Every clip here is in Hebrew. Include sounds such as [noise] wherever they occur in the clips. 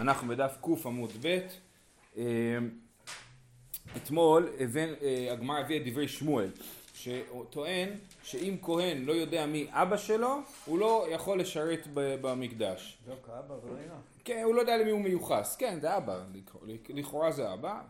אנחנו בדף ק עמוד ב', אה, אתמול אה, הגמרא הביא את דברי שמואל, שטוען שאם כהן לא יודע מי אבא שלו, הוא לא יכול לשרת במקדש. דווקא אבא ולא אמא. כן, הוא לא יודע למי הוא מיוחס. כן, זה אבא, לכאורה זה אבא.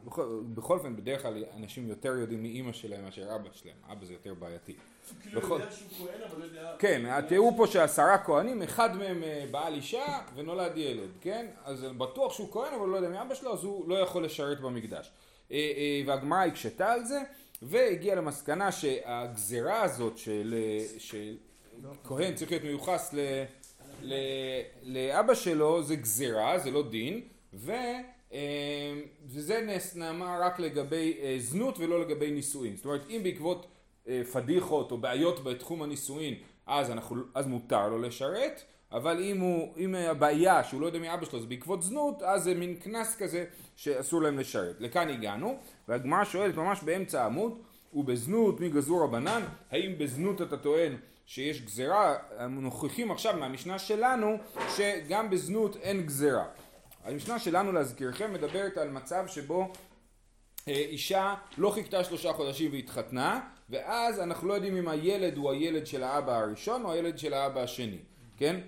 בכל אופן, בדרך כלל אנשים יותר יודעים מי אימא שלהם מאשר אבא שלהם. אבא זה יותר בעייתי. כאילו יודע שהוא כהן אבל לא יודע... כן, התיאור פה שעשרה כהנים, אחד מהם אה, בעל אישה ונולד ילד, כן? אז בטוח שהוא כהן אבל לא יודע מי אבא שלו, אז הוא לא יכול לשרת במקדש. אה, אה, והגמרא הקשתה על זה, והגיעה למסקנה שהגזרה הזאת של כהן צריך להיות מיוחס ל... ל, לאבא שלו זה גזירה, זה לא דין, ו, אה, וזה נאמר רק לגבי אה, זנות ולא לגבי נישואין. זאת אומרת, אם בעקבות אה, פדיחות או בעיות בתחום הנישואין, אז, אנחנו, אז מותר לו לשרת, אבל אם, הוא, אם הבעיה שהוא לא יודע מי אבא שלו זה בעקבות זנות, אז זה מין קנס כזה שאסור להם לשרת. לכאן הגענו, והגמרא שואלת ממש באמצע העמוד, ובזנות מי גזור רבנן, האם בזנות אתה טוען שיש גזרה, נוכחים עכשיו מהמשנה שלנו שגם בזנות אין גזרה. המשנה שלנו להזכירכם מדברת על מצב שבו אה, אישה לא חיכתה שלושה חודשים והתחתנה ואז אנחנו לא יודעים אם הילד הוא הילד של האבא הראשון או הילד של האבא השני, כן?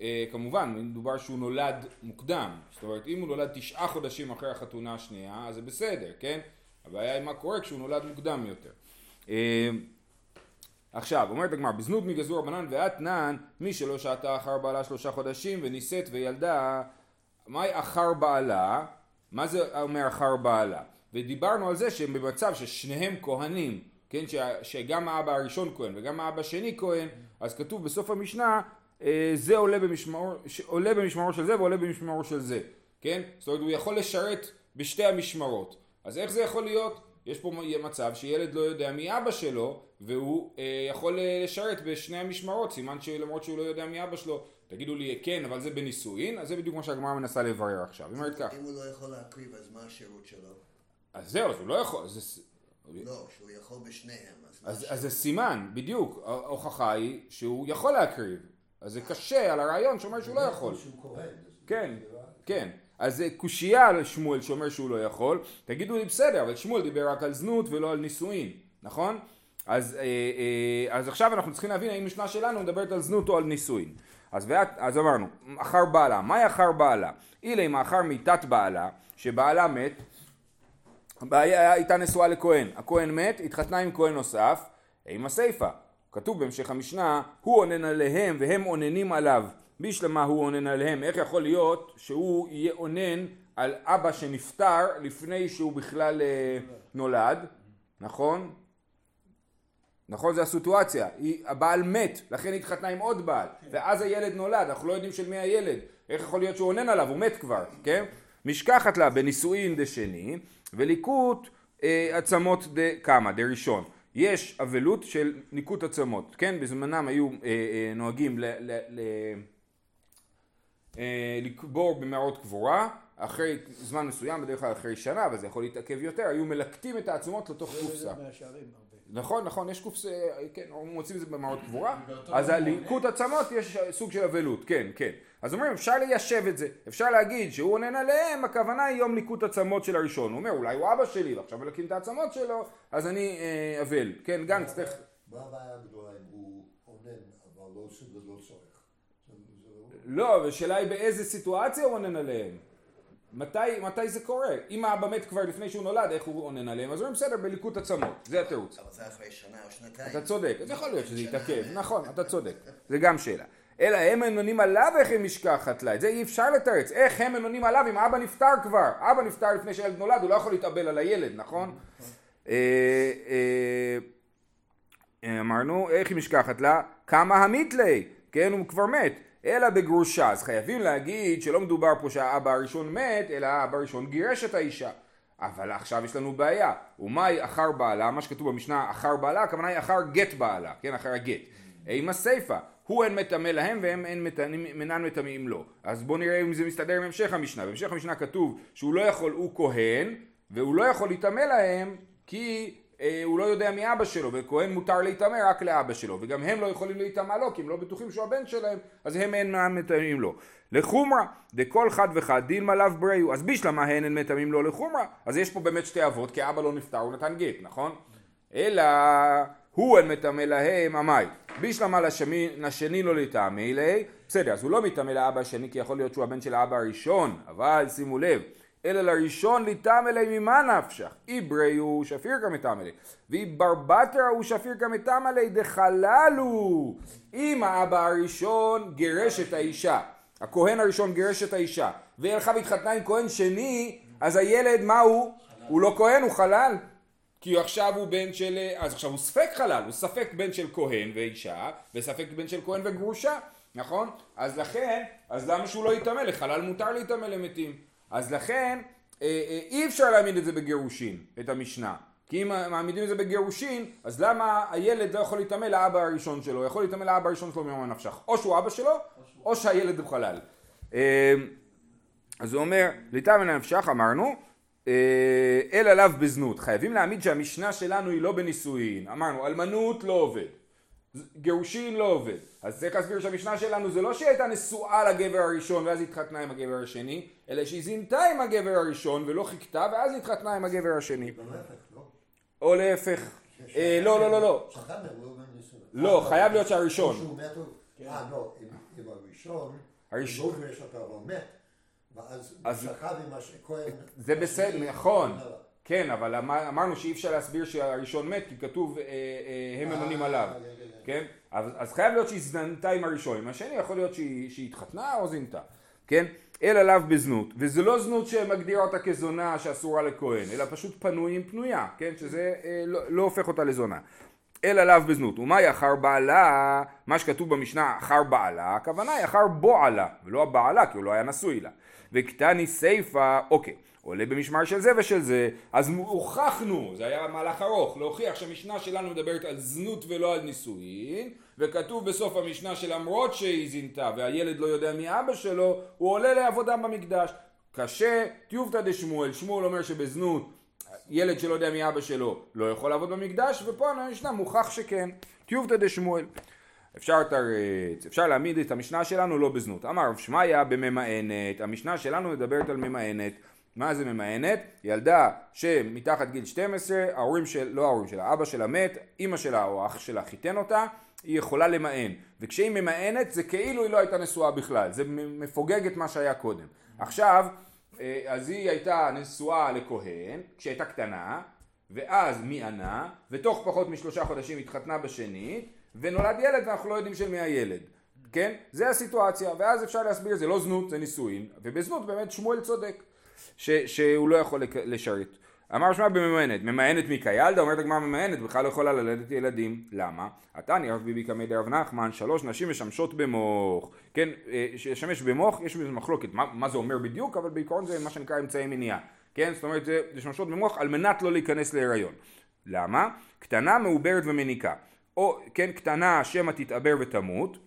אה, כמובן, מדובר שהוא נולד מוקדם, זאת אומרת אם הוא נולד תשעה חודשים אחרי החתונה השנייה אז זה בסדר, כן? הבעיה היא מה קורה כשהוא נולד מוקדם יותר. אה, עכשיו, אומרת הגמרא, בזנות מגזור רבנן ואתנן, מי שלא שעתה אחר בעלה שלושה חודשים ונישאת וילדה, מהי אחר בעלה? מה זה אומר אחר בעלה? ודיברנו על זה שהם במצב ששניהם כהנים, כן, ש, שגם האבא הראשון כהן וגם האבא השני כהן, אז כתוב בסוף המשנה, זה עולה במשמעו, עולה במשמעו של זה ועולה במשמעו של זה, כן? זאת אומרת הוא יכול לשרת בשתי המשמרות. אז איך זה יכול להיות? יש פה מצב שילד לא יודע מי אבא שלו והוא אה, יכול אה, לשרת בשני המשמרות, סימן שלמרות שהוא לא יודע מי אבא שלו, תגידו לי כן אבל זה בנישואין, אז זה בדיוק מה שהגמרא מנסה לברר עכשיו, היא אומרת כך. אם הוא לא יכול להקריב אז מה השירות שלו? אז זהו, אז הוא לא יכול, זה... לא, שהוא יכול בשניהם. אז, אז, אז זה סימן, בדיוק, ההוכחה היא שהוא יכול להקריב, אז זה קשה על הרעיון שאומר שהוא לא יכול. כן, כן. אז זה קושייה על שמואל שאומר שהוא לא יכול, תגידו לי בסדר, אבל שמואל דיבר רק על זנות ולא על נישואין, נכון? אז, אה, אה, אז עכשיו אנחנו צריכים להבין האם המשנה שלנו מדברת על זנות או על נישואין. אז, ואת, אז אמרנו, אחר בעלה, מהי אחר בעלה? אילי מאחר מיתת בעלה, שבעלה מת, הבעיה הייתה נשואה לכהן, הכהן מת, התחתנה עם כהן נוסף, עם הסיפה, כתוב בהמשך המשנה, הוא אונן עליהם והם אוננים עליו. בישלמה הוא אונן עליהם, איך יכול להיות שהוא יהיה אונן על אבא שנפטר לפני שהוא בכלל אה, נולד, נכון? נכון זה הסיטואציה, היא, הבעל מת, לכן היא התחתנה עם עוד בעל, ואז הילד נולד, אנחנו לא יודעים של מי הילד, איך יכול להיות שהוא אונן עליו, הוא מת כבר, כן? משכחת לה בנישואין דשני, וליקוט אה, עצמות דקמא, דראשון. יש אבלות של ניקוט עצמות, כן? בזמנם היו אה, אה, נוהגים ל... ל, ל אה, לקבור במערות קבורה, אחרי זמן מסוים, בדרך כלל אחרי שנה, אבל זה יכול להתעכב יותר, היו מלקטים את העצמות לתוך קופסה. נכון, נכון, יש קופסה, כן, מוצאים את זה במערות קבורה, אז על ליקוט עצמות יש סוג של אבלות, כן, כן. אז אומרים, אפשר ליישב את זה, אפשר להגיד שהוא עונן עליהם, הכוונה היא יום ליקוט עצמות של הראשון. הוא אומר, אולי הוא אבא שלי, ועכשיו מלקים את העצמות שלו, אז אני אה, אבל. כן, גן, צריך... מה הבעיה הגדולה אם הוא עונן, אבל לא צורך? לא, השאלה היא באיזה סיטואציה הוא עונן עליהם. מתי, מתי זה קורה? אם האבא מת כבר לפני שהוא נולד, איך הוא עונן עליהם? אז אומרים בסדר, בליקוט עצמות, זה התירוץ. אבל זה אחרי שנה או שנתיים. אתה צודק, אז יכול להיות שזה יתעכב, נכון, אתה צודק, זה גם שאלה. אלא הם מנונים עליו איך הם משכחת לה, את זה אי אפשר לתרץ, איך הם מנונים עליו אם אבא נפטר כבר, אבא נפטר לפני שהילד נולד, הוא לא יכול להתאבל על הילד, נכון? אה, אה, אמרנו, איך היא משכחת לה? כמה המיתלי, כן, הוא כבר מת. אלא בגרושה. אז חייבים להגיד שלא מדובר פה שהאבא הראשון מת, אלא האבא הראשון גירש את האישה. אבל עכשיו יש לנו בעיה. ומהי אחר בעלה? מה שכתוב במשנה אחר בעלה, הכוונה היא אחר גט בעלה, כן? אחר הגט. עם הסיפה. הוא אין מטמא להם והם אין אינם מטמאים לו. אז בואו נראה אם זה מסתדר עם המשך המשנה. בהמשך המשנה כתוב שהוא לא יכול, הוא כהן, והוא לא יכול להיטמא להם כי הוא לא יודע מי אבא שלו, וכהן מותר להיטמא רק לאבא שלו, וגם הם לא יכולים להיטמא לו, כי הם לא בטוחים שהוא הבן שלהם, אז הם אינם מטמאים לו. לחומרה, דכל חד וחד דילמה לאו בריאו, אז בישלמה הן מטמאים לא לחומרה, אז יש פה באמת שתי אבות, כי אבא לא נפטר, הוא נתן גט, נכון? אלא הוא אין מטמא להם עמי, בישלמה לשמי- לשני לא לטעמי בסדר, אז הוא לא מטמא לאבא השני, כי יכול להיות שהוא הבן של האבא הראשון, אבל שימו לב, אלא לראשון ליה ממה נפשך, איברי הוא שפיר כמטמא ליה, ואיבר הוא שפיר כמטמא ליה דחללו, אם האבא הראשון גירש את האישה, הכהן הראשון גירש את האישה, והיא הלכה והתחתנה עם כהן שני, אז הילד מה הוא? הוא לא כהן, הוא חלל. כי עכשיו הוא בן של, אז עכשיו הוא ספק חלל, הוא ספק בן של כהן ואישה, וספק בן של כהן וגרושה, נכון? אז לכן, אז למה שהוא לא יטמא? לחלל מותר להיטמא למתים. אז לכן, אה, אה, אי אפשר להעמיד את זה בגירושין, את המשנה. כי אם מעמידים את זה בגירושין, אז למה הילד לא יכול להיטמא לאבא הראשון שלו? יכול להיטמא לאבא הראשון שלו ממה נפשך. או שהוא אבא שלו, או שהילד הוא חלל. אה, אז הוא אומר, ליטה מן הנפשך אמרנו, אלא לאו בזנות. חייבים להעמיד שהמשנה שלנו היא לא בנישואין. אמרנו, אלמנות לא עובד. גירושין לא עובד. אז צריך להסביר שהמשנה שלנו זה לא שהיא הייתה נשואה לגבר הראשון ואז התחתנה עם הגבר השני, אלא שהיא זינתה עם הגבר הראשון ולא חיכתה ואז התחתנה עם הגבר השני. להפך, לא? או להפך. אה, לא, לא, לא, לא. לא. לא, חייב להיות שהראשון. אה, לא, הראשון. לא אז-. זה בסדר, נכון. כן, אבל אמר- אמרנו שאי אפשר להסביר שהראשון מת כי כתוב אה, אה, הם ממונים עליו. כן, כן, כן? כן. אז, חייב להיות שהיא זנתה עם הראשון, עם השני יכול להיות שהיא, התחתנה או זינתה, כן? אלא לאו בזנות, וזה לא זנות שמגדירה אותה כזונה שאסורה לכהן, אלא פשוט פנוי עם פנויה, כן? שזה אה, לא, לא הופך אותה לזונה. אלא לאו בזנות, ומהי אחר בעלה, מה שכתוב במשנה אחר בעלה, הכוונה היא אחר בועלה, ולא הבעלה, כי הוא לא היה נשוי לה. וקטני סיפה, אוקיי, עולה במשמר של זה ושל זה, אז הוכחנו, זה היה מהלך ארוך, להוכיח שהמשנה שלנו מדברת על זנות ולא על נישואין, וכתוב בסוף המשנה שלמרות שהיא זינתה והילד לא יודע מי אבא שלו, הוא עולה לעבודה במקדש. קשה, טיובתא דשמואל, שמואל אומר שבזנות ילד שלא יודע מי אבא שלו לא יכול לעבוד במקדש, ופה המשנה מוכח שכן, טיובתא דשמואל. אפשר לתרץ, אפשר להעמיד את המשנה שלנו לא בזנות. אמר רב שמעיה בממאנת, המשנה שלנו מדברת על ממאנת. מה זה ממאנת? ילדה שמתחת גיל 12, ההורים של, לא ההורים שלה, אבא שלה מת, אימא שלה או אח שלה חיתן אותה, היא יכולה למאן. וכשהיא ממאנת זה כאילו היא לא הייתה נשואה בכלל, זה מפוגג את מה שהיה קודם. עכשיו, אה, אז היא הייתה נשואה לכהן, כשהיא הייתה קטנה, ואז מיענה, ותוך פחות משלושה חודשים התחתנה בשנית, ונולד ילד ואנחנו לא יודעים של מי הילד. כן? זה הסיטואציה, ואז אפשר להסביר, זה לא זנות, זה נישואין, ובזנות באמת שמואל צודק, ש, שהוא לא יכול לשרת. אמר שמע בממאנת, ממאנת מיקילדה, אומרת הגמרא ממאנת, בכלל לא יכולה ללדת ילדים. למה? התניא רב ביבי קמא דרב נחמן, שלוש נשים משמשות במוח. כן, אה, לשמש במוח, יש בזה מחלוקת, מה, מה זה אומר בדיוק, אבל בעיקרון זה מה שנקרא אמצעי מניעה. כן, זאת אומרת, זה לשמשות במוח על מנת לא להיכנס להיריון. למה? קטנה, מעוברת ומניקה. או, כן, קטנה, שמא תתעבר ותמות.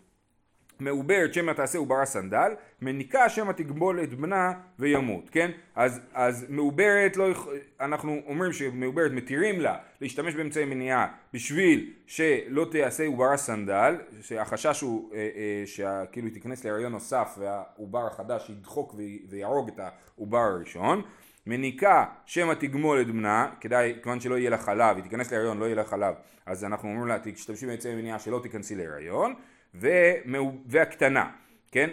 מעוברת שמא תעשה עוברה סנדל, מניקה שמא תגבול את בנה וימות, כן? אז, אז מעוברת לא, יכ- אנחנו אומרים שמעוברת מתירים לה להשתמש באמצעי מניעה בשביל שלא תעשה עוברה סנדל, שהחשש הוא אה, אה, שכאילו היא תיכנס להריון נוסף והעובר החדש ידחוק וי- ויהרוג את העובר הראשון, מניקה שמא תגמול את בנה, כדאי, כיוון שלא יהיה לה חלב, היא תיכנס להריון, לא יהיה לה חלב, אז אנחנו אומרים לה, תשתמשי באמצעי מניעה שלא תיכנסי להריון, והקטנה, כן?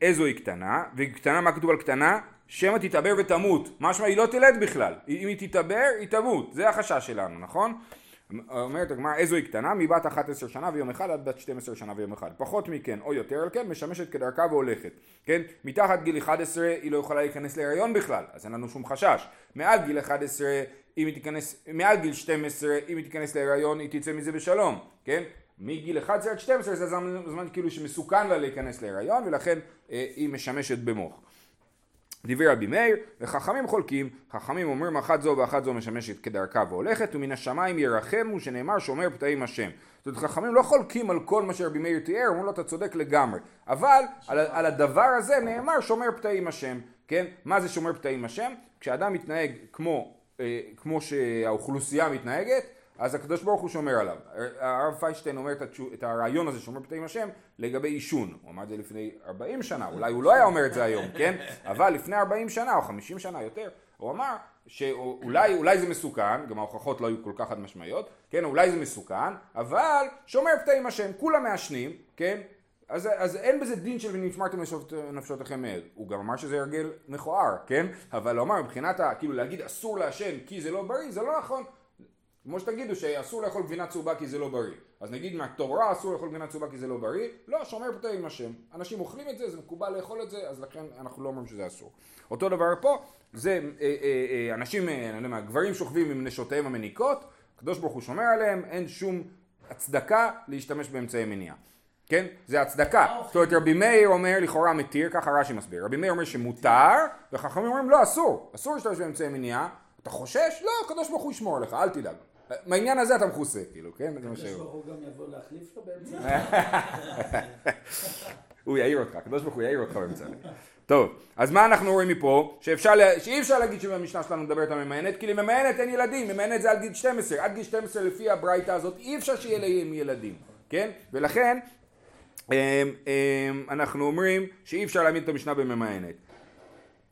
איזו היא קטנה? וקטנה, מה כתוב על קטנה? שמא תתעבר ותמות, משמע היא לא תלד בכלל, אם היא תתעבר היא תמות, זה החשש שלנו, נכון? אומרת הגמרא איזו היא קטנה? מבת 11 שנה ויום אחד עד בת 12 שנה ויום אחד. פחות מכן או יותר על כן משמשת כדרכה והולכת. כן? מתחת גיל 11 היא לא יכולה להיכנס להיריון בכלל, אז אין לנו שום חשש. מעל גיל 11 אם היא תיכנס, מעל גיל 12 אם היא תיכנס להיריון היא תצא מזה בשלום. כן? מגיל 11 עד 12 זה זמן, זמן כאילו שמסוכן לה להיכנס להיריון ולכן אה, היא משמשת במוח. דברי רבי מאיר, וחכמים חולקים, חכמים אומרים אחת זו ואחת זו משמשת כדרכה והולכת, ומן השמיים ירחמו שנאמר שומר פתאים השם. זאת אומרת, חכמים לא חולקים על כל מה שרבי מאיר תיאר, אומרים לו אתה צודק לגמרי, אבל על, על הדבר הזה נאמר שומר פתאים השם, כן? מה זה שומר פתאים השם? כשאדם מתנהג כמו, כמו שהאוכלוסייה מתנהגת, אז הקדוש ברוך הוא שומר עליו. הרב פיינשטיין אומר את, הרעיון הזה שומר פתאים השם לגבי עישון. הוא אמר את זה לפני 40 שנה, אולי הוא לא היה אומר את זה היום, כן? אבל לפני 40 שנה או 50 שנה יותר, הוא אמר שאולי אולי זה מסוכן, גם ההוכחות לא היו כל כך חד משמעיות, כן? אולי זה מסוכן, אבל שומר פתאים השם, כולם מעשנים, כן? אז, אז אין בזה דין של ונשמרתם נפשותיכם מעד. הוא גם אמר שזה הרגל מכוער, כן? אבל הוא אמר מבחינת, ה, כאילו להגיד אסור לעשן כי זה לא בריא, זה לא נכון. כמו שתגידו שאסור לאכול גבינה צהובה כי זה לא בריא. אז נגיד מהתורה אסור לאכול גבינה צהובה כי זה לא בריא, לא, שומר פתה עם השם. אנשים אוכלים את זה, זה מקובל לאכול את זה, אז לכן אנחנו לא אומרים שזה אסור. אותו דבר פה, זה אה, אה, אה, אנשים, אני יודע מה, גברים שוכבים עם נשותיהם המניקות, הקדוש ברוך הוא שומר עליהם, אין שום הצדקה להשתמש באמצעי מניעה. כן? זה הצדקה. זאת אומרת רבי מאיר אומר לכאורה מתיר, ככה רש"י מסביר. רבי מאיר אומר שמותר, וחכמים אומרים לא אסור, אסור להשתמש באמצעי מניעה. אתה חושש? לא, הקדוש ברוך הוא ישמור עליך, אל תדאג. מהעניין הזה אתה מכוסה, כאילו, כן? הקדוש. ברוך הוא גם יבוא להחליף לו באמצע. [laughs] הוא יעיר אותך, הקדוש ברוך הוא יעיר אותך באמצע. טוב, אז מה אנחנו רואים מפה? שאפשר, שאי אפשר להגיד שבמשנה שלנו מדברת על ממיינת, כי לממיינת אין ילדים, ממיינת זה עד גיל 12, עד גיל 12 לפי הברייתא הזאת אי אפשר שיהיה להם ילדים, כן? ולכן אנחנו אומרים שאי אפשר להעמיד את המשנה בממיינת.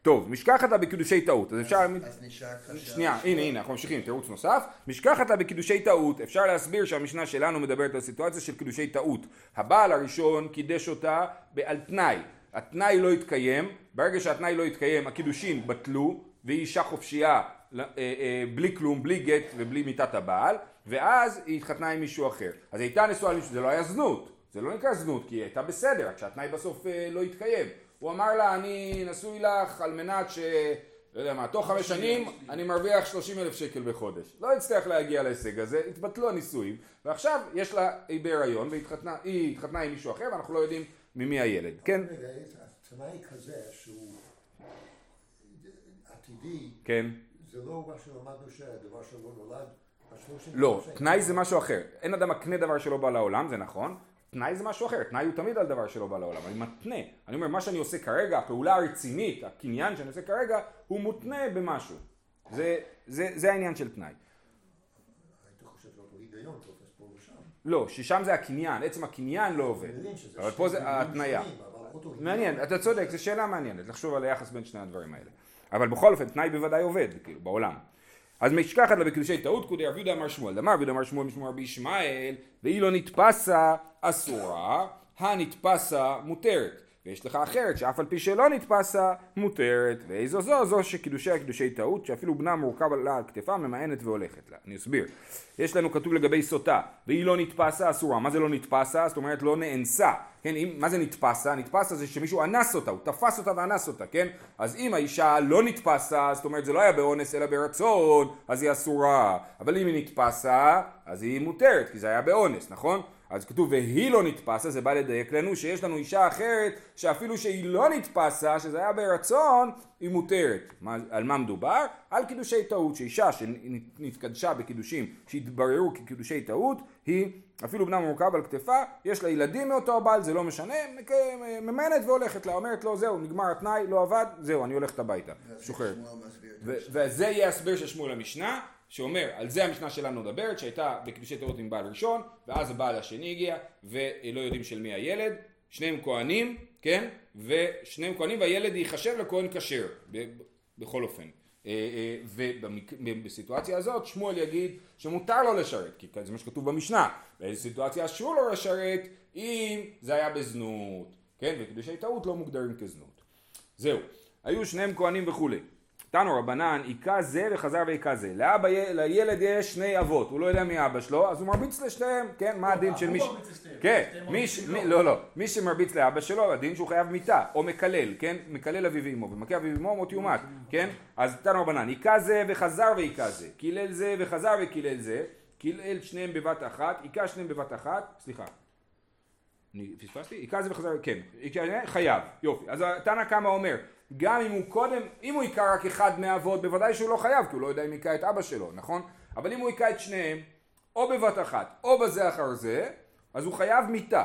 טוב, משכחת לה בקידושי טעות, אז אפשר להעמיד... אז נשאר שנייה, הנה הנה, אנחנו ממשיכים, תירוץ נוסף. משכחת לה בקידושי טעות, אפשר להסביר שהמשנה שלנו מדברת על סיטואציה של קידושי טעות. הבעל הראשון קידש אותה על תנאי. התנאי לא התקיים, ברגע שהתנאי לא התקיים הקידושין בטלו, והיא אישה חופשייה אה, אה, בלי כלום, בלי גט ובלי מיתת הבעל, ואז היא התחתנה עם מישהו אחר. אז הייתה נשואה למישהו, זה לא היה זנות, זה לא נקרא זנות, כי היא הייתה בסדר, רק שהתנאי בסוף אה, לא התקיים. הוא אמר לה, אני נשוי לך על מנת ש... לא יודע מה, תוך חמש שנים אני מרוויח 30 אלף שקל בחודש. לא הצליח להגיע להישג הזה, התבטלו הנישואים, ועכשיו יש לה, היא בהיריון, והיא התחתנה, עם מישהו אחר, ואנחנו לא יודעים ממי הילד, כן? רגע, התנאי כזה שהוא עתידי, כן. זה לא מה שלמדנו שהדבר שלא נולד לא. תנאי זה משהו אחר. אין אדם מקנה דבר שלא בא לעולם, זה נכון. תנאי זה משהו אחר, תנאי הוא תמיד על דבר שלא בא לעולם, אני מתנה. אני אומר, מה שאני עושה כרגע, הפעולה הרצינית, הקניין שאני עושה כרגע, הוא מותנה במשהו. זה, זה, זה העניין של תנאי. לא, ששם זה הקניין, עצם הקניין לא עובד. אבל פה זה ההתניה. היגיון- מעניין, אתה צודק, זו שאלה מעניינת, לחשוב על היחס בין שני הדברים האלה. אבל בכל אופן, תנאי בוודאי עובד, כאילו, בעולם. אז משכחת לה בקידושי טעות, כודי רב יהודה אמר שמואל. דמר רב יהודה אמר שמואל משמואל רבי ישמעאל, והיא לא נתפסה אסורה, הנתפסה מותרת. ויש לך אחרת שאף על פי שלא נתפסה מותרת. ואיזו זו? זו שקידושיה קידושי טעות, שאפילו בנה מורכב לה על כתפה, ממאנת והולכת לה. אני אסביר. יש לנו כתוב לגבי סוטה, והיא לא נתפסה אסורה. מה זה לא נתפסה? זאת אומרת לא נאנסה. כן, אם, מה זה נתפסה? נתפסה זה שמישהו אנס אותה, הוא תפס אותה ואנס אותה, כן? אז אם האישה לא נתפסה, זאת אומרת זה לא היה באונס אלא ברצון, אז היא אסורה. אבל אם היא נתפסה, אז היא מותרת, כי זה היה באונס, נכון? אז כתוב והיא לא נתפסה, זה בא לדייק לנו שיש לנו אישה אחרת שאפילו שהיא לא נתפסה, שזה היה ברצון, היא מותרת. מה, על מה מדובר? על קידושי טעות, שאישה שנתקדשה בקידושים שהתבררו כקידושי טעות, היא אפילו בנה מורכב על כתפה, יש לה ילדים מאותו הבעל, זה לא משנה, ממנת והולכת לה, אומרת לו זהו, נגמר התנאי, לא עבד, זהו, אני הולכת הביתה, שוחררת. וזה יהיה ההסבר של שמואל המשנה, שאומר, על זה המשנה שלנו מדברת, שהייתה בקידושי טעות עם בעל ראשון, ואז הבעל השני הגיע, ולא יודעים של מי הילד, שניהם כהנים, כן? ושניהם כהנים, והילד ייחשב לכהן כשר, בכל אופן. אה, אה, ובסיטואציה הזאת שמואל יגיד שמותר לו לשרת, כי זה מה שכתוב במשנה. באיזו סיטואציה אסור לו לשרת אם זה היה בזנות, כן? וקידושי טעות לא מוגדרים כזנות. זהו, היו שניהם כהנים וכולי. תנו רבנן, היכה זה וחזר והיכה זה. לאבא, לילד יש שני אבות, הוא לא יודע מי אבא שלו, אז הוא מרביץ לשניהם, כן? מה הדין של מי ש... כן, מי ש... לא, לא, מי שמרביץ לאבא שלו, הדין שהוא חייב מיתה, או מקלל, כן? מקלל אביו ואמו, ומכה אביו ואמו מות יומת, כן? אז תנו רבנן, היכה זה וחזר והיכה זה, קילל זה וחזר וקילל זה, קילל שניהם בבת אחת, היכה שניהם בבת אחת, סליחה. אני פספסתי? היכה זה וחזר, כן, חייב, יופי. אז תנא קמא אומר, גם אם הוא קודם, אם הוא היכה רק אחד מהאבות, בוודאי שהוא לא חייב, כי הוא לא יודע אם היכה את אבא שלו, נכון? אבל אם הוא היכה את שניהם, או בבת אחת, או בזה אחר זה, אז הוא חייב מיתה.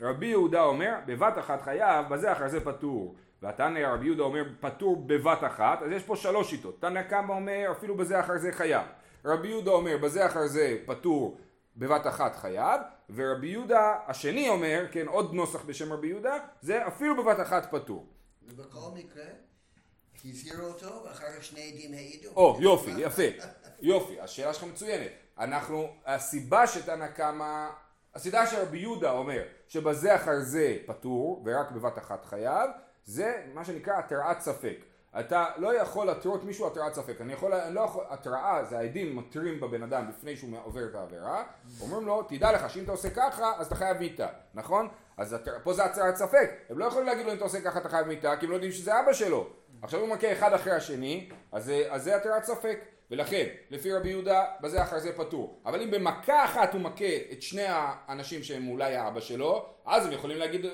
רבי יהודה אומר, בבת אחת חייב, בזה אחר זה פטור. והתנא רבי יהודה אומר, פטור בבת אחת, אז יש פה שלוש שיטות. תנא קמא אומר, אפילו בזה אחר זה חייב. רבי יהודה אומר בזה אחר זה פטור בבת אחת חייב, ורבי יהודה השני אומר, כן, עוד נוסח בשם רבי יהודה, זה אפילו בבת אחת פטור. ובכל מקרה, הזהירו אותו, ואחר כך שני עדים העידו. או, יופי, יפה, יופי, השאלה שלך מצוינת. אנחנו, הסיבה שתנא קמא, הסיבה שרבי יהודה אומר שבזה אחר זה פטור ורק בבת אחת חייב, זה מה שנקרא התרעת ספק. אתה לא יכול להתרות מישהו התרעת ספק. אני יכול, אני לא יכול, התרעה זה העדים מתרים בבן אדם לפני שהוא עובר את העבירה, אומרים לו, תדע לך שאם אתה עושה ככה, אז אתה חייב מיתה, נכון? אז. פה זה התרעת ספק. הם לא יכולים להגיד לו אם אתה עושה ככה אתה חייב מיתה, כי הם לא יודעים שזה אבא שלו. עכשיו הוא מכה אחד אחרי השני, אז, אז זה התרעת ספק. ולכן, לפי רבי יהודה, בזה אחר זה פטור. אבל אם במכה אחת הוא מכה את שני האנשים שהם אולי האבא שלו, אז הם יכולים להגיד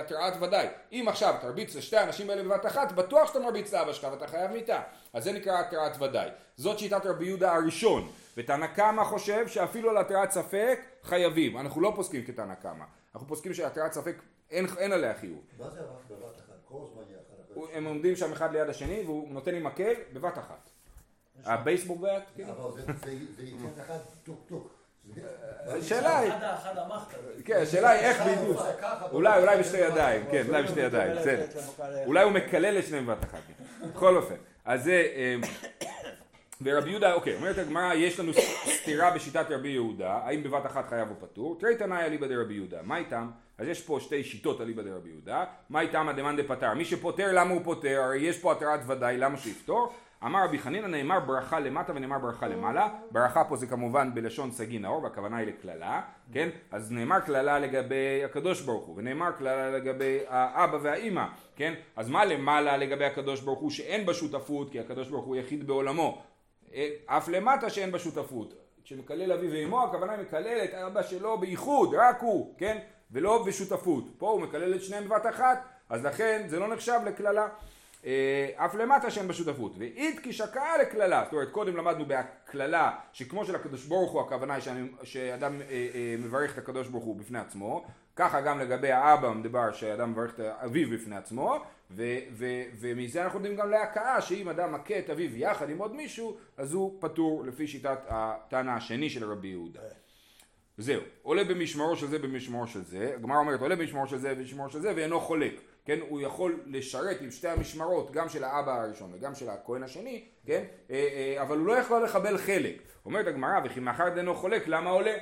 התרעת ודאי. אם עכשיו תרביץ לשתי האנשים האלה בבת אחת, בטוח שאתה מרביץ לאבא שלך ואתה חייב מיתה. אז זה נקרא התרעת ודאי. זאת שיטת רבי יהודה הראשון. ותנא קמא חושב שאפילו על התרעת ספק חייבים. אנחנו לא פוסקים כתנא קמא. אנחנו פוסקים שהתרעת ספק אין, אין עליה חיוב. מה זה רק בבת אחת? כל הזמן יחד. הם עומדים שם אחד ליד השני והוא נותן עם מקל בבת אחת. ה baseball bat? כאילו? אבל זה- ייתן לך טוק טוק. השאלה היא. כן, השאלה היא איך בדיוק. אולי, אולי בשתי ידיים, כן, אולי בשתי ידיים, בסדר. אולי הוא מקלל את שניהם בבת אחת. בכל אופן, אז זה, אמ, ורבי יהודה, אוקיי, אומרת הגמרא, יש לנו סתירה בשיטת רבי יהודה, האם בבת אחת חייב או פטור? תרי תנאי אליבא דרבי יהודה, מה איתם? אז יש פה שתי שיטות אליבא דרבי יהודה, מה איתם המאן דפטר? מי שפוטר, למה הוא פוטר? הרי יש פה התראת ודאי, למה שיפטור? אמר רבי חנינא נאמר ברכה למטה ונאמר ברכה למעלה, ברכה פה זה כמובן בלשון סגי נאור והכוונה היא לקללה, כן? אז נאמר קללה לגבי הקדוש ברוך הוא ונאמר קללה לגבי האבא והאימא, כן? אז מה למעלה לגבי הקדוש ברוך הוא שאין בה שותפות כי הקדוש ברוך הוא יחיד בעולמו, אה, אף למטה שאין בה שותפות. כשמקלל אביו ואמו הכוונה היא מקלל את אבא שלו בייחוד, רק הוא, כן? ולא בשותפות. פה הוא מקלל את שניהם בבת אחת, אז לכן זה לא נחשב לקללה. אה, אף למטה שאין בשותפות. כי שקעה לקללה, זאת אומרת קודם למדנו בהקללה שכמו שלקדוש ברוך הוא הכוונה שאני- שאדם אה, אה, מברך את הקדוש ברוך הוא בפני עצמו, ככה גם לגבי האבא מדבר שאדם מברך את אביו בפני עצמו, ו- ו- ומזה אנחנו יודעים גם להכאה שאם אדם מכה את אביו יחד עם עוד מישהו, אז הוא פטור לפי שיטת התנא השני של רבי יהודה. זהו, עולה במשמרו של זה במשמרו של זה, הגמרא אומרת עולה במשמרו של זה במשמרו של זה ואינו חולק, כן, הוא יכול לשרת עם שתי המשמרות, גם של האבא הראשון וגם של הכהן השני, כן, אה, אה, אבל הוא לא יכול לקבל חלק. אומרת הגמרא, וכי מאחר דאינו חולק, למה עולה?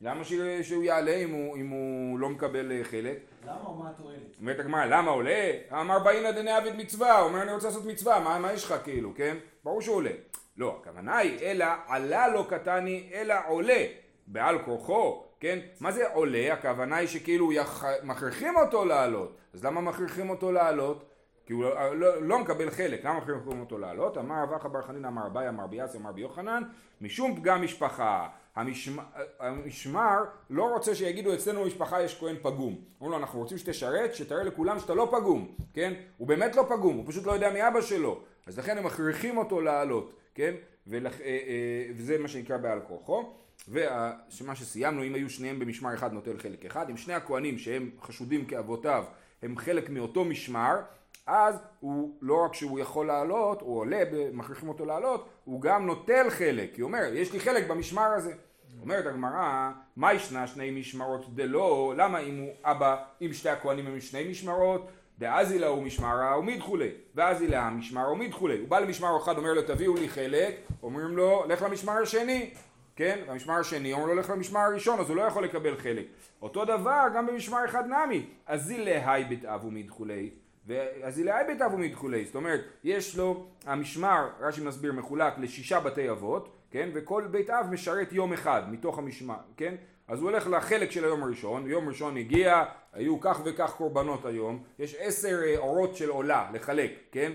למה ש- שהוא יעלה אם הוא, אם הוא לא מקבל אה, חלק? למה או מה התועלת? אומרת הגמרא, למה עולה? אמר באינא דנעביד מצווה, הוא אומר אני רוצה לעשות מצווה, מה, מה יש לך כאילו, כן? ברור שהוא עולה. לא, הכוונה היא, אלא עלה לא קטני, אלא עולה, בעל כורחו, כן? מה זה עולה? הכוונה היא שכאילו יח... מכריחים אותו לעלות. אז למה מכריחים אותו לעלות? כי הוא לא, לא, לא מקבל חלק, למה מכריחים אותו לעלות? אמר רב אחא בר חנינא אמר אביי אמר ביאסי אמר ביוחנן משום פגם משפחה המשמר, המשמר לא רוצה שיגידו אצלנו במשפחה יש כהן פגום אומרים לו אנחנו רוצים שתשרת שתראה לכולם שאתה לא פגום כן הוא באמת לא פגום הוא פשוט לא יודע מי אבא שלו אז לכן הם מכריחים אותו לעלות כן ולכ, אה, אה, וזה מה שנקרא בעל כורחו ומה שסיימנו אם היו שניהם במשמר אחד נוטל חלק אחד. אם שני הכהנים שהם חשודים כאבותיו הם חלק מאותו משמר אז הוא לא רק שהוא יכול לעלות, הוא עולה, מכריחים אותו לעלות, הוא גם נוטל חלק, כי הוא אומר, יש לי חלק במשמר הזה. אומרת הגמרא, מה ישנה שני משמרות דלא, למה אם הוא אבא, אם שתי הכהנים הם שני משמרות, דאזי לה הוא משמרה ומדחולי, ואזי לה משמר ומדחולי. הוא בא למשמר אחד, אומר לו תביאו לי חלק, אומרים לו לך למשמר השני, כן? והמשמר השני אומר לו לך למשמר הראשון, אז הוא לא יכול לקבל חלק. אותו דבר גם במשמר אחד נמי, אזי להי בית אב ומדחולי. ואזילאי בית אב ומדחולי, זאת אומרת, יש לו, המשמר, רש"י מסביר, מחולק לשישה בתי אבות, כן, וכל בית אב משרת יום אחד מתוך המשמר, כן, אז הוא הולך לחלק של היום הראשון, יום ראשון הגיע, היו כך וכך קורבנות היום, יש עשר אה, אורות של עולה לחלק, כן,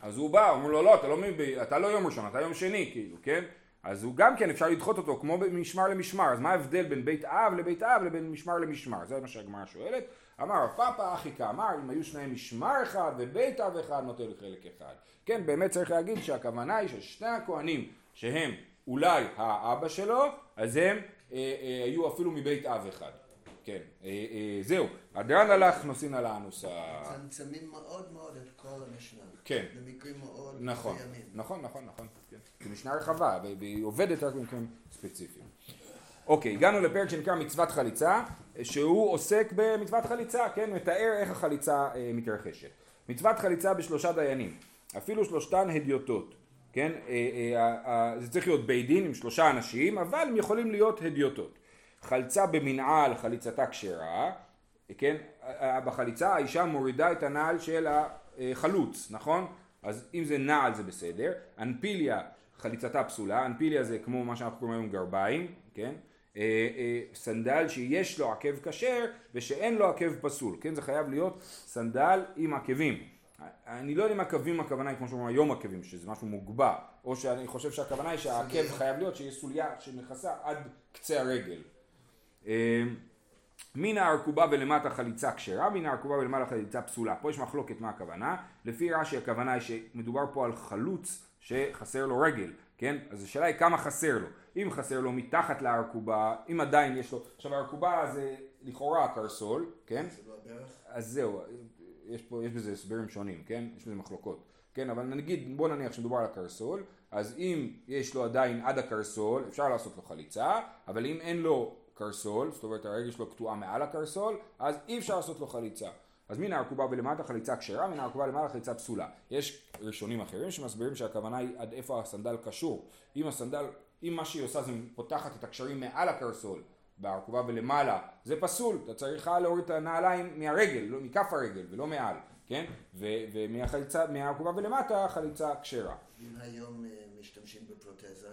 אז הוא בא, אומרים לו לא, אתה לא. אתה לא יום ראשון, אתה יום שני, כאילו, כן, אז הוא גם כן אפשר לדחות אותו כמו משמר למשמר, אז מה ההבדל בין בית אב לבית אב לבין משמר למשמר, זה מה שהגמרא שואלת, אמר רב פאפא אחי כאמר אם היו שניים משמר אחד ובית אב אחד נוטל חלק אחד. כן באמת צריך להגיד שהכוונה היא ששני הכהנים שהם אולי האבא שלו אז הם אה, אה, היו אפילו מבית אב אחד. כן. אה, אה, זהו, הדרן הלך נוסעים על האנוסה. מצמצמים מאוד מאוד את כל המשנה. כן. במקרים מאוד נכון, מסוימים. נכון, נכון, נכון. כן. זו משנה רחבה, והיא עובדת רק במקרים ספציפיים. אוקיי, הגענו לפרק שנקרא מצוות חליצה, שהוא עוסק במצוות חליצה, כן, מתאר איך החליצה אה, מתרחשת. מצוות חליצה בשלושה דיינים, אפילו שלושתן הדיוטות, כן, אה, אה, אה, אה, זה צריך להיות בית דין עם שלושה אנשים, אבל הם יכולים להיות הדיוטות. חלצה במנעל, חליצתה כשרה, כן, בחליצה האישה מורידה את הנעל של החלוץ, נכון? אז אם זה נעל זה בסדר, אנפיליה חליצתה פסולה, אנפיליה זה כמו מה שאנחנו קוראים היום גרביים, כן? אה, אה, סנדל שיש לו עקב כשר ושאין לו עקב פסול, כן? זה חייב להיות סנדל עם עקבים. אני לא יודע אם עקבים הכוונה היא כמו שאומרים היום עקבים, שזה משהו מוגבע, או שאני חושב שהכוונה היא שהעקב חייב להיות שיש סוליה שמכסה עד קצה הרגל. מן הארכובה ולמטה חליצה כשרה, מן הארכובה ולמעלה חליצה פסולה. פה יש מחלוקת מה הכוונה. לפי רש"י הכוונה היא שמדובר פה על חלוץ שחסר לו רגל, כן? אז השאלה היא כמה חסר לו. אם חסר לו מתחת לארכובה, אם עדיין יש לו... עכשיו הארכובה זה לכאורה הקרסול, כן? לא? אז זהו, יש פה, יש בזה הסברים שונים, כן? יש בזה מחלוקות. כן, אבל נגיד, בוא נניח שמדובר על הקרסול, אז אם יש לו עדיין עד הקרסול, אפשר לעשות לו חליצה, אבל אם אין לו קרסול, זאת אומרת הרגל שלו קטועה מעל הקרסול, אז אי אפשר לעשות לו חליצה. אז מן הארכובה ולמטה חליצה כשרה, מן הארכובה למעלה חליצה פסולה. יש ראשונים אחרים שמסבירים שהכוונה היא עד איפה הסנדל קשור. אם הסנדל, אם מה שהיא עושה זה פותחת את הקשרים מעל הקרסול, בארכובה ולמעלה, זה פסול, אתה צריך להוריד את הנעליים מהרגל, לא, מכף הרגל ולא מעל, כן? ו- ומהחליצה, מהארכובה ולמטה חליצה כשרה. אם היום אה, משתמשים בפרוטזה,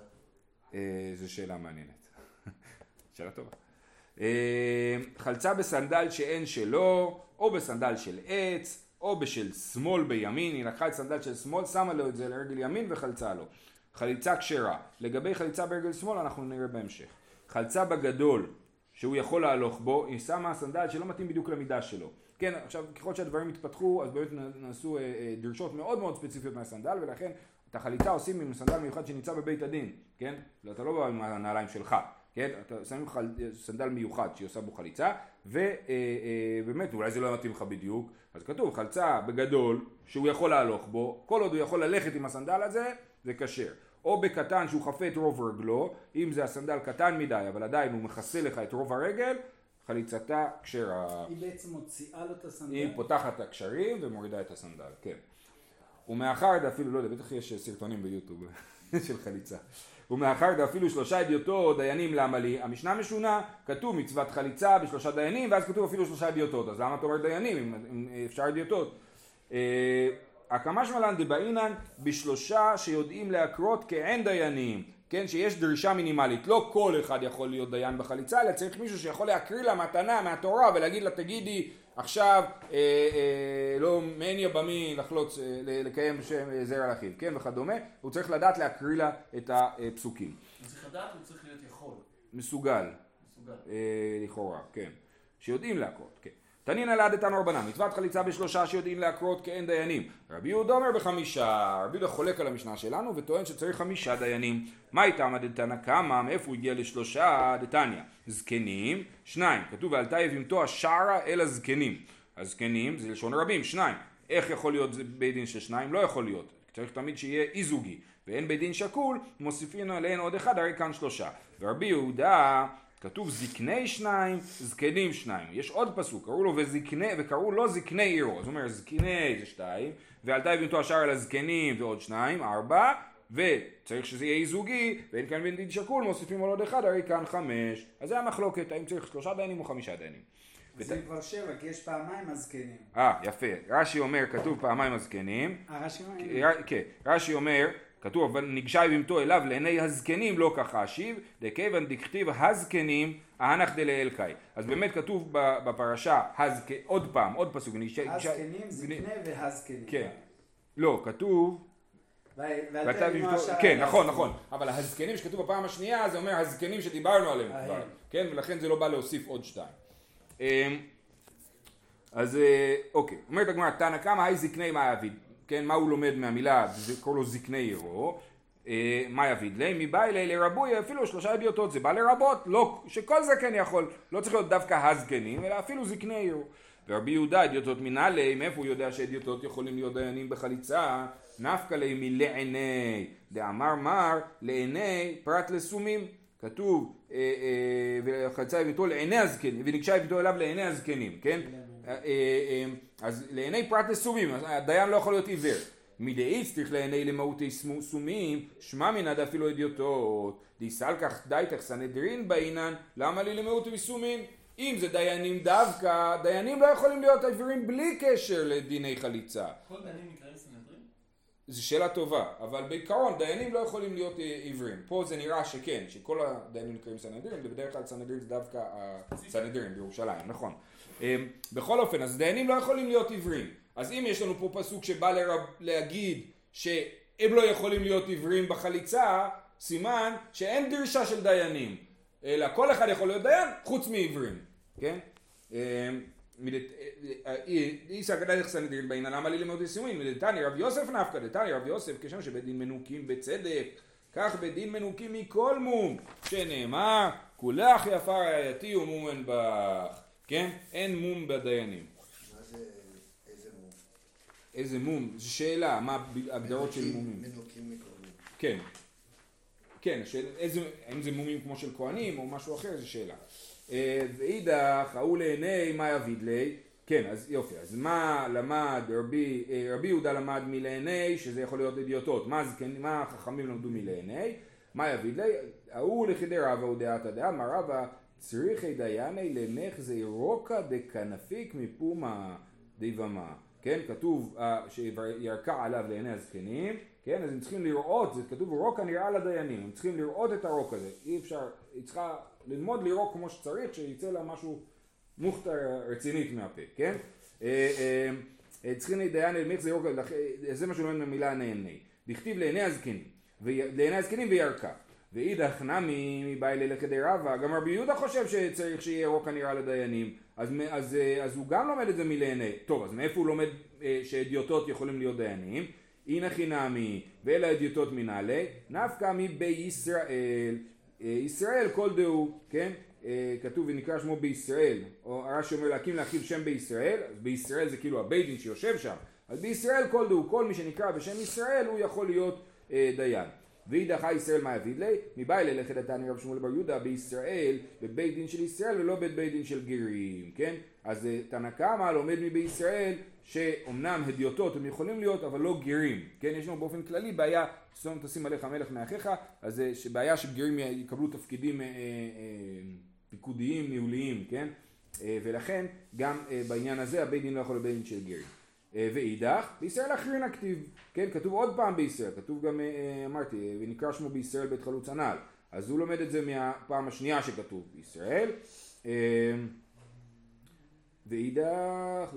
אה, זו שאלה מעניינת. שאלה טובה. אה, חלצה בסנדל שאין שלו, או בסנדל של עץ, או בשל שמאל בימין, היא לקחה את סנדל של שמאל, שמה לו את זה לרגל ימין וחלצה לו. חליצה כשרה. לגבי חליצה ברגל שמאל אנחנו נראה בהמשך. חלצה בגדול, שהוא יכול להלוך בו, היא שמה סנדל שלא מתאים בדיוק למידה שלו. כן, עכשיו ככל שהדברים התפתחו, אז באמת נעשו אה, אה, דרישות מאוד מאוד ספציפיות מהסנדל, ולכן את החליצה עושים עם סנדל מיוחד שנמצא בבית הדין, כן? לא, אתה לא בא עם הנעליים שלך, כן? אתה שם חל... סנדל מיוחד שהיא עושה בו חליצה, ובאמת אולי זה לא מתאים לך בדיוק, אז כתוב חלצה בגדול שהוא יכול להלוך בו, כל עוד הוא יכול ללכת עם הסנדל הזה, זה כשר. או בקטן שהוא חפה את רוב רגלו, אם זה הסנדל קטן מדי, אבל עדיין הוא מכסה לך את רוב הרגל, חליצתה כשרה. היא בעצם מוציאה לו את הסנדל. היא פותחת את הקשרים ומורידה את הסנדל, כן. ומאחר דאפילו, לא יודע, בטח יש סרטונים ביוטיוב [laughs] של חליצה. ומאחר דאפילו שלושה אדיוטות דיינים למה לי, המשנה משונה, כתוב מצוות חליצה בשלושה דיינים, ואז כתוב אפילו שלושה אדיוטות, אז למה אתה אומר דיינים אם, אם אפשר אדיוטות? אה, הקמה שמלן דבעינן בשלושה שיודעים להקרות כעין דיינים, כן, שיש דרישה מינימלית, לא כל אחד יכול להיות דיין בחליצה, אלא צריך מישהו שיכול להקריא לה מתנה מהתורה ולהגיד לה תגידי עכשיו אה, אה, לא מניה במי לחלוץ, אה, לקיים שם אה, זרע לאחיו, כן, וכדומה, הוא צריך לדעת להקריא לה את הפסוקים. הוא צריך לדעת, הוא צריך להיות יכול. מסוגל, מסוגל. אה, לכאורה, כן, שיודעים להקרות, כן. תנינא לה דתנא רבנן, מצוות חליצה בשלושה שיודעים להקרות כאין דיינים. רבי יהודה אומר בחמישה, רבי יהודה חולק על המשנה שלנו וטוען שצריך חמישה דיינים. מה איתם דתנא קמא, מאיפה הוא הגיע לשלושה דתניא? זקנים, שניים, כתוב ועלתה יבימתו השערה אל הזקנים. הזקנים זה לשון רבים, שניים. איך יכול להיות זה בית דין של שניים? לא יכול להיות. צריך תמיד שיהיה אי זוגי. ואין בית דין שקול, מוסיפין עליהן עוד אחד, הרי כאן שלושה. ורבי יהודה כתוב זקני שניים, זקנים שניים. יש עוד פסוק, קראו לו וזקני, וקראו לו זקני עירו. זאת אומרת, זקני זה שתיים, ועלתה יבימתו השער על הזקנים ועוד שניים, ארבע, וצריך שזה יהיה זוגי, ואין כאן בן דין שקול, מוסיפים על עוד אחד, הרי כאן חמש. אז זה המחלוקת, האם צריך שלושה דיינים או חמישה דיינים. זה כבר שבע, כי יש פעמיים הזקנים. אה, יפה. רש"י אומר, כתוב פעמיים הזקנים. הרש"י אומר, ר- כן, רש"י אומר, כתוב, אבל ניגשה יבימתו אליו לעיני הזקנים לא ככה אשיב, דכיוון דכתיב הזקנים אהנך דלאלקאי. אז באמת כתוב בפרשה, הזק... עוד פעם, עוד פסוק, הזקנים, זקני והזקנים. כן. לא, כתוב, ואתה השער כן, נכון. נכון, אבל הזקנים שכתוב בפעם השנייה זה אומר הזקנים שדיברנו עליהם. כבר, כן, ולכן זה לא בא להוסיף עוד שתיים. אמ, אז אה, אוקיי, אומרת הגמרא, תנא קמא היי זקני מה יביד, כן, מה הוא לומד מהמילה, זה קורא לו זקני עירו, אה, מה יביד לי? מבא אלי לרבוי אפילו שלושה אדיוטות זה בא לרבות לא שכל זקן יכול לא צריך להיות דווקא הזקנים אלא אפילו זקני עיר ורבי יהודה אדיוטות מנהלי מאיפה הוא יודע שאדיוטות יכולים להיות דיינים בחליצה? נפקא ליה מלעיני דאמר מר לעיני פרט לסומים. כתוב אה, אה, וחצה יביתו לעיני הזקנים ונקשה יביתו אליו לעיני הזקנים כן אז לעיני פרט לסומים הדיין לא יכול להיות עיוור מדאיץ צריך לעיני למהותי סומים שמע מינא דאפילו אדיוטות דיסלקח דייתך סנהדרין בעינן למה לי למהותי וסומים אם זה דיינים דווקא דיינים לא יכולים להיות עיוורים בלי קשר לדיני חליצה כל דיינים נקראים סנהדרין? זו שאלה טובה, אבל בעיקרון דיינים לא יכולים להיות אה, עיוורים. פה זה נראה שכן, שכל הדיינים נקראים סנהדרין, ובדרך כלל סנהדרין זה דווקא הסנהדרין בירושלים, נכון. אה, בכל אופן, אז דיינים לא יכולים להיות עיוורים. אז אם יש לנו פה פסוק שבא לרב, להגיד שהם לא יכולים להיות עיוורים בחליצה, סימן שאין דרישה של דיינים, אלא כל אחד יכול להיות דיין חוץ מעיוורים, כן? אה, איסא גדלך סנהדרין בעינן למה לי ללמוד סימוין מדתני רב יוסף נפקא דתני רב יוסף כשם שבית דין מנוקים בצדק כך בית דין מנוקים מכל מום שנאמר כולך יפה רעייתי ומומן בך כן? אין מום בדיינים. מה זה, איזה מום? איזה מום? זו שאלה מה ההגדרות של מומים? מנוקים מום. כן. כן השאלה, איזה, האם זה מומים כמו של כהנים או משהו אחר זו שאלה. אה, ואידך ההוא לעיני מה יביד לי? כן אז יופי אז מה למד רבי, אה, רבי יהודה למד מלעיני שזה יכול להיות אדיוטות. מה, זה, כן, מה החכמים למדו מלעיני? מה יביד לי? ההוא לכדי רבא הוא דעת הדעה מה רבא צריכי דייני למך זעירוקה דקנפיק מפומה דיבמה. כן כתוב אה, שירקע עליו לעיני הזקנים. כן אז הם צריכים לראות זה כתוב רוקה נראה לדיינים הם צריכים לראות את הרוק הזה. אי אפשר היא צריכה ללמוד לירוק כמו שצריך שיצא לה משהו מוכתה רצינית מהפה כן? אה, אה, צריכים לדיין למך זה ירוקה זה מה שלומד מהמילה נהנה. דכתיב לעיני הזקנים לעיני הזקנים וירקע ואידך נמי מבאי ללכדי רבא, גם רבי יהודה חושב שצריך שיהיה רוק הנראה לדיינים, אז, אז, אה, אז הוא גם לומד את זה מלעיני. טוב, אז מאיפה הוא לומד אה, שאדיוטות יכולים להיות דיינים? הנה חינמי, ואלה אדיוטות מנהלי, נפקא מבישראל. אה, ישראל כל דהו, כן? אה, כתוב ונקרא שמו בישראל, או הרש"י אומר להקים לאחיו שם בישראל, אז בישראל זה כאילו הבית דין שיושב שם, אז בישראל כל דהו, כל מי שנקרא בשם ישראל הוא יכול להיות אה, דיין. וידחה ישראל מה יביד לי? מבאי ללכת דתני רב שמואל בר יהודה בישראל, בבית דין של ישראל ולא בית בית דין של גרים, כן? אז אה, תנא קמא לומד מבישראל שאומנם הדיוטות הם יכולים להיות אבל לא גרים, כן? יש לנו באופן כללי בעיה, שום תשים עליך מלך מאחיך, אז אה, שבעיה שגרים יקבלו תפקידים אה, אה, פיקודיים, ניהוליים, כן? אה, ולכן גם בעניין הזה הבית דין לא יכול להיות בית דין של גרים. אה, ואידך, בישראל אחרין הכתיב, כן, כתוב עוד פעם בישראל, כתוב גם, אה, אה, אמרתי, ונקרא שמו בישראל בית חלוץ הנ"ל, אז הוא לומד את זה מהפעם השנייה שכתוב בישראל. ואידך,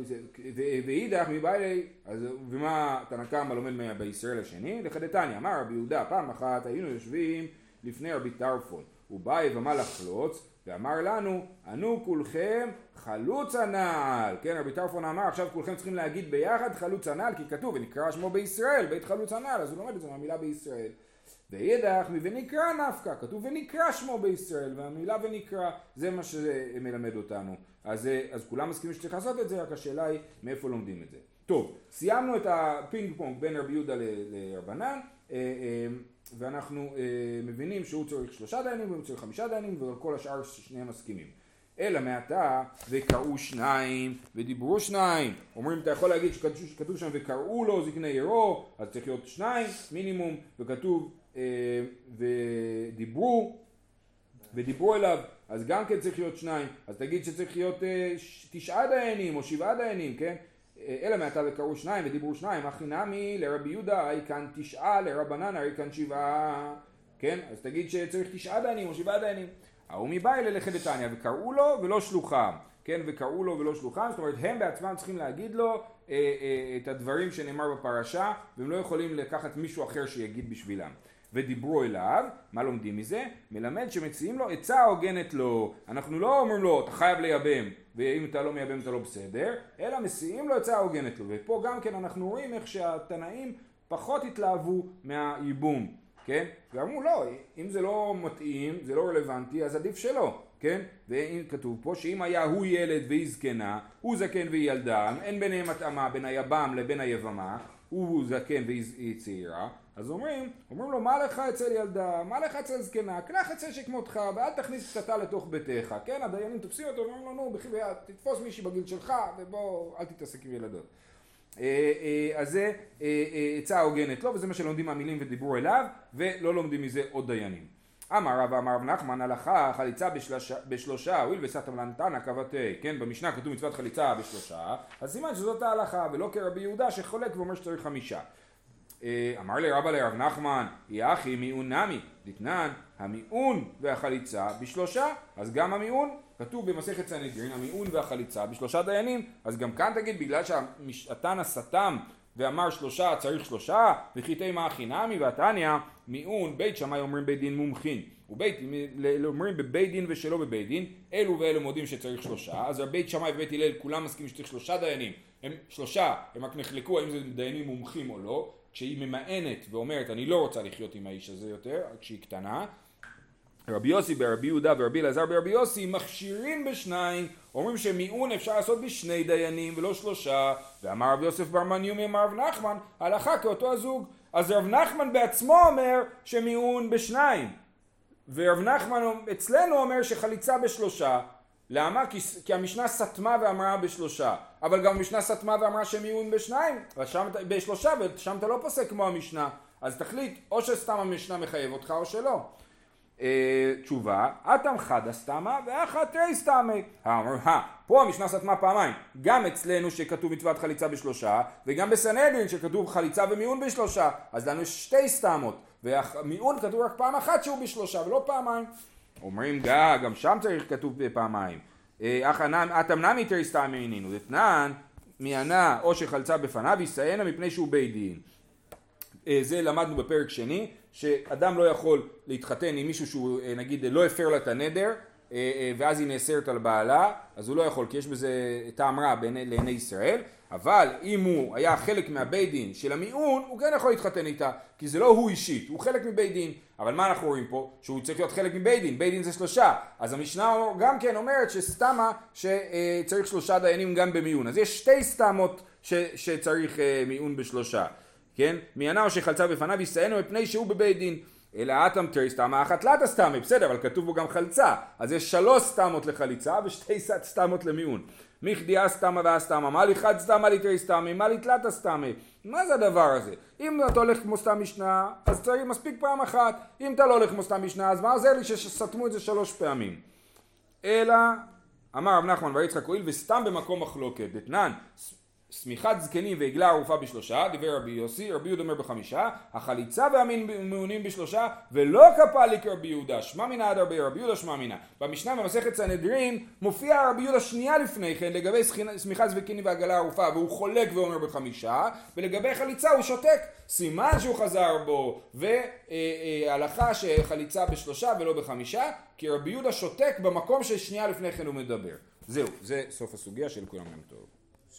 ואידך מבעלי, אז ומה תנא קמא לומד בישראל השני? לחדתניא, אמר רבי יהודה, פעם אחת היינו יושבים לפני רבי טרפון, הוא בא ובמה לחלוץ, ואמר לנו, ענו כולכם חלוץ הנעל, כן רבי טרפון אמר עכשיו כולכם צריכים להגיד ביחד חלוץ הנעל, כי כתוב ונקרא שמו בישראל, בית חלוץ הנעל, אז הוא לומד את זה מהמילה בישראל. ואידך מ"ונקרא נפקא", כתוב ונקרא שמו בישראל, והמילה ונקרא, זה מה שזה מלמד אותנו. אז, אה, אז כולם מסכימים שצריך לעשות את זה, רק השאלה היא מאיפה לומדים את זה. טוב, סיימנו את הפינג פונג בין רבי יהודה לרבנן, אה, אה, ואנחנו אה, מבינים שהוא צריך שלושה דיינים והוא צריך חמישה דיינים, ועל כל השאר שניהם מסכימים. אלא מעתה וקראו שניים ודיברו שניים. אומרים אתה יכול להגיד שכתוב, שם וקראו לו זקני עירו אז צריך להיות שניים מינימום וכתוב אה, ודיברו ודיברו אליו. אז גם כן צריך להיות שניים. אז תגיד שצריך להיות אה, ש- תשעה דיינים או שבעה דיינים כן אלא מעתה וקראו שניים ודיברו שניים הכי נמי לרבי יהודה הי כאן תשעה לרבנן הרי כאן שבעה. כן? אז תגיד שצריך תשעה דיינים או שבעה דיינים. ההוא מבאי ללכת דתניא וקראו לו ולא שלוחם כן? וקראו לו ולא שלוחם זאת אומרת הם בעצמם צריכים להגיד לו אה, אה, את הדברים שנאמר בפרשה והם לא יכולים לקחת מישהו אחר שיגיד בשבילם ודיברו אליו, מה לומדים מזה? מלמד שמציעים לו עצה הוגנת לו. אנחנו לא אומרים לו, אתה חייב לייבם, ואם אתה לא מייבם אתה לא בסדר, אלא מציעים לו עצה הוגנת לו. ופה גם כן אנחנו רואים איך שהתנאים פחות התלהבו מהייבום. כן? ואמרו לא, אם זה לא מתאים, זה לא רלוונטי, אז עדיף שלא, כן? ואם כתוב פה שאם היה הוא ילד והיא זקנה, הוא זקן והיא ילדה, אין ביניהם התאמה בין היבם לבין היבמה, הוא זקן והיא צעירה, אז אומרים, אומרים לו מה לך אצל ילדה, מה לך אצל זקנה, קנח אצל שכמותך ואל תכניס קצתה לתוך ביתך, כן? הדיינים תופסים אותו ואומרים לו נו, בחייאת, תתפוס מישהי בגיל שלך ובוא, אל תתעסק עם ילדות. אה, אה, אז זה אה, עצה הוגנת לו, וזה מה שלומדים מהמילים ודיברו אליו, ולא לומדים מזה עוד דיינים. אמר רב אמר רב נחמן הלכה חליצה בשלושה, בשלושה הואיל וסתם לנתנא קבתה, כן במשנה כתוב מצוות חליצה בשלושה אז סימן שזאת ההלכה ולא כרבי יהודה שחולק ואומר שצריך חמישה אמר לי רבא לרב נחמן יחי מיעון נמי? דתנן המיעון והחליצה בשלושה אז גם המיעון. כתוב במסכת סנהדרין המיעון והחליצה בשלושה דיינים. אז גם כאן תגיד בגלל שהתנא סתם ואמר שלושה צריך שלושה וחיטי מה חינמי והתניא מיעון בית שמאי אומרים בית דין מומחין ובית אומרים בבית דין ושלא בבית דין אלו ואלו מודים שצריך שלושה אז בית שמאי ובית הלל כולם מסכימים שצריך שלושה דיינים. הם שלושה הם רק נחלקו האם זה דיינים מומחים או לא כשהיא ממאנת ואומרת אני לא רוצה לחיות עם האיש הזה יותר כשהיא קטנה. רבי יוסי ברבי יהודה ורבי אלעזר ברבי יוסי מכשירים בשניים אומרים שמיעון אפשר לעשות בשני דיינים ולא שלושה ואמר רבי יוסף בר מניומי אמר רב נחמן הלכה כאותו הזוג. אז רב נחמן בעצמו אומר שמיעון בשניים ורב נחמן אצלנו אומר שחליצה בשלושה למה? כי, כי המשנה סתמה ואמרה בשלושה. אבל גם המשנה סתמה ואמרה שמיעון בשניים. ושם, בשלושה ושם אתה לא פוסק כמו המשנה. אז תחליט או שסתם המשנה מחייב אותך או שלא. אה, תשובה, אטם חדא סתמה ואחת תרי סתמי. פה המשנה סתמה פעמיים, גם אצלנו שכתוב מצוות חליצה בשלושה, וגם בסנהדרין שכתוב חליצה ומיעון בשלושה, אז לנו יש שתי סתמות, ומיעון כתוב רק פעם אחת שהוא בשלושה ולא פעמיים. אומרים גא, גם שם צריך כתוב פעמיים. אה, אטם נמי תרי סתמי עינינו, דתנן מענה או שחלצה בפניו יסיינה מפני שהוא בית דין. אה, זה למדנו בפרק שני, שאדם לא יכול להתחתן עם מישהו שהוא אה, נגיד לא הפר לה את הנדר ואז היא נאסרת על בעלה, אז הוא לא יכול כי יש בזה טעם רע לעיני ישראל, אבל אם הוא היה חלק מהבית דין של המיעון, הוא כן יכול להתחתן איתה, כי זה לא הוא אישית, הוא חלק מבית דין. אבל מה אנחנו רואים פה? שהוא צריך להיות חלק מבית דין, בית דין זה שלושה. אז המשנה גם כן אומרת שסתמה שצריך שלושה דיינים גם במיעון. אז יש שתי סתמות שצריך מיעון בשלושה. כן? מענה או שחלצה בפניו יסיינו מפני שהוא בבית דין. אלא אטם תרי סתמה אחת תלתא סתמי, בסדר, אבל כתוב בו גם חלצה. אז יש שלוש סתמות לחליצה ושתי סתמות למיעון. מכדיעה סתמה והסתמה, מה לי סתמה לי סתמי, מה לי סתמי. מה זה הדבר הזה? אם אתה הולך כמו סתם משנה, אז צריך מספיק פעם אחת. אם אתה לא הולך כמו סתם משנה, אז מה עוזר לי שסתמו את זה שלוש פעמים? אלא, אמר רב נחמן ויצחק הואיל וסתם במקום מחלוקת, דתנן, שמיכת זקנים ועגלה ערופה בשלושה, דיבר רבי יוסי, רבי יהודה אומר בחמישה, החליצה והמעונים בשלושה, ולא כפה לי כרבי יהודה, שמע מינא עד הרבה רבי יהודה שמע מינא. במשנה במסכת סנהדרין מופיע רבי יהודה שנייה לפני כן לגבי שמיכת זקנים ועגלה ערופה, והוא חולק ואומר בחמישה, ולגבי חליצה הוא שותק, סימן שהוא חזר בו, והלכה שחליצה בשלושה ולא בחמישה, כי רבי יהודה שותק במקום ששנייה לפני כן הוא מדבר. זהו, זה סוף הסוגיה של כולם יום טוב.